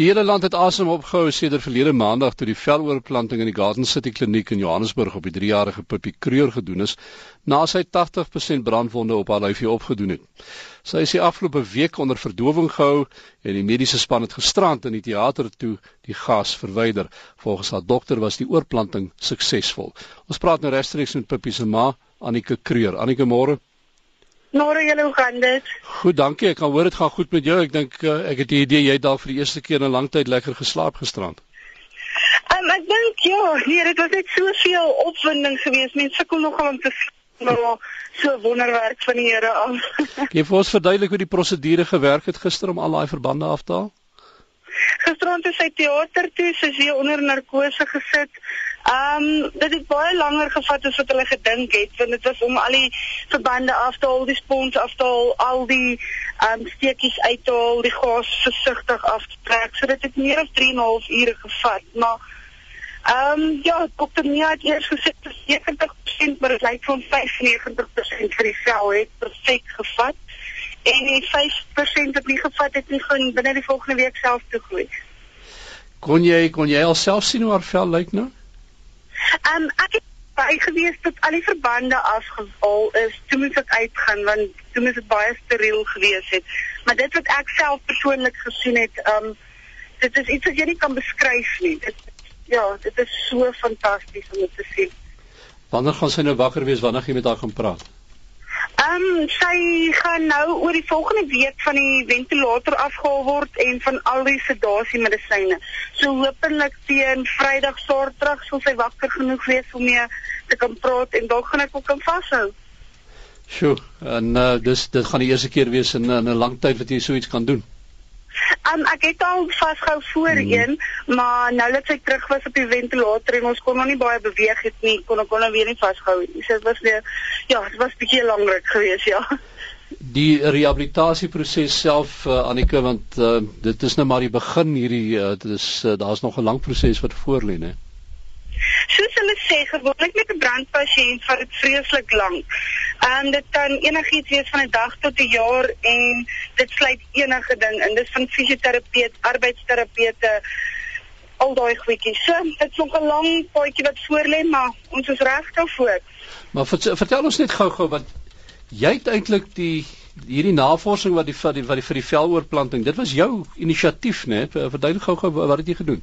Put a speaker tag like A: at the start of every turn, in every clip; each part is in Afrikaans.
A: Die hele land het asem opgehou sedert verlede maandag toe die veloorplanting in die Garden City Kliniek in Johannesburg op die 3-jarige Pippi Kreur gedoen is na sy 80% brandwonde op haar lyfie opgedoen het. Sy is die afgelope week onder verdowing gehou en die mediese span het gisterand in die teater toe die gas verwyder. Volgens haar dokter was die oorplanting suksesvol. Ons praat nou regstreeks met Pippi se ma, Anike Kreur. Anike, môre.
B: Môre julle hoe gaan dit?
A: Goed, dankie. Ek kan hoor dit gaan goed met jou. Ek dink uh, ek het die idee jy dalk vir die eerste keer in 'n lang tyd lekker geslaap gisterand.
B: Um, ek dink ja, nee, dit was net soveel opwinding geweest. Mense sukkel nogal om te maar so wonderwerk van die Here af.
A: Jy vir ons verduidelik hoe die prosedure gewerk het gister om al daai verbande af te haal?
B: Gisterand het sy teater toe, sy is onder narkose gesit. Ehm um, dit het baie langer gevat as wat hulle gedink het want dit was om al die verbande af te haal, die spons af te haal, al die ehm um, steekies uit te haal, die gas versigtig af te trek. So dit het meer as 3 en 'n half ure gevat. Maar ehm um, ja, dokter Mia het eers gesê dat 70% maar dit lyk van 95% vir die sel het perfek gevat. En die 5% wat nie gevat het nie, gaan binne die volgende week self toe groei.
A: Kon jy kon jy alself sien hoe haar vel lyk nou?
B: Ehm um, ek het by gewees dat al die verbande afgehaal is. Toe moet ek uitgaan want toe moet dit baie steriel gewees het. Maar dit wat ek self persoonlik gesien het, ehm um, dit is iets wat jy nie kan beskryf nie. Dit ja, dit is so fantasties om dit te sien.
A: Wanneer gaan sy nou wakker wees wanneer jy met haar gaan praat?
B: Ehm um, sy gaan nou oor die volgende week van die ventilator afgehaal word en van al die sedasie medisyne. So hopelik teen Vrydag Saterdag sal sy wakker genoeg wees om mee te kan praat en dalk gaan ek ook kan vashou.
A: Sjoe, en uh, dis dit gaan die eerste keer wees in 'n lang tyd wat jy so iets kan doen.
B: Um, ek het al vasgehou voorheen, hmm. maar nou dat sy terug was op die ventilator en ons kon nog nie baie beweeg het nie, kon ek hom nou weer nie vasgehou nie. So dit was weer ja, dit was bietjie lankrik geweest, ja.
A: Die rehabilitasieproses self uh, Annika want uh, dit is nou maar die begin hierdie uh, dit is uh, daar's nog 'n lang proses wat voor lê, né?
B: Soos hulle sê, gewoonlik met 'n brandpasiënt vat dit vreeslik lank. Ehm um, dit kan enigiets wees van 'n dag tot 'n jaar en dit sluit enige ding in. Dis van fisioterapeut, arbeidsterapeute, al daai goedjies. So, dit is nog 'n lang paadjie wat voor lê, maar ons is reg daarvoor.
A: Maar vertel ons net gou-gou wat jy het eintlik die hierdie navorsing wat die wat die, die vir die veloorplanting, dit was jou inisiatief, né? Verduidelik gou-gou wat het jy gedoen?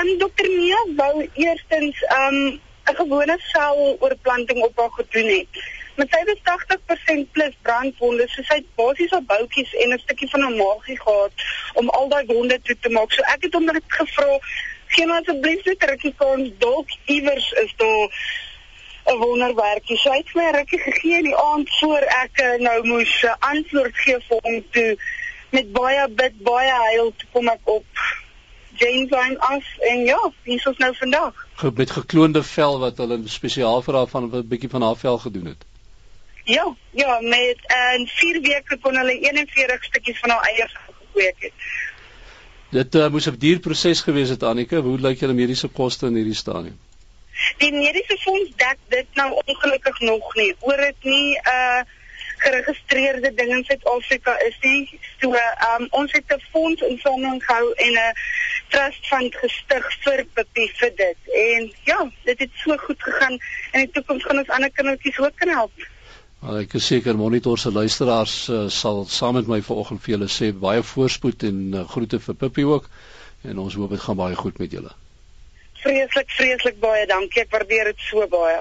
B: Um dokter Mia wou eerstens um 'n gewone seloorplanting op haar gedoen het. Met sy was 80% plus brandwonde, so sy het basies op boutjies en 'n stukkie van 'n maagie gehad om al daai wonde toe te maak. So ek het hom net gevra, "Gee my asseblief net 'n rukkie kans, dalk iewers is daar 'n wonderwerkie." So hy het my 'n rukkie gegee in die aand voor ek eh, nou moes uh, antwoord gee vir hom toe met baie bid, baie huil toe kom ek op Jameson af en ja, hier is ons nou vandag.
A: Met gekloonde vel wat hulle spesiaal vir haar van 'n bietjie van haar vel gedoen het.
B: Ja, ja, met in 4 weke kon hulle 41 stukkies van haar eie gekweek het.
A: Dit uh, moes 'n duur proses gewees het Annika. Hoe lyk julle mediese koste in hierdie stadium?
B: Die mediese fonds dek dit nou ongelukkig nog nie. Oor dit nie 'n uh, geregistreerde ding in Suid-Afrika is nie. So, um, ons het 'n fonds in sameling gehou en 'n trust fund gestig vir Pippi vir dit. En ja, dit het so goed gegaan en in die toekoms gaan ons ander kindertjies ook kan help.
A: Maar ek is seker monitor se luisteraars uh, sal saam met my vanoggend vir julle sê baie voorspoed en uh, groete vir Pippi ook en ons hoop dit gaan baie goed met julle.
B: Vreeslik, vreeslik baie dankie. Ek waardeer dit so baie.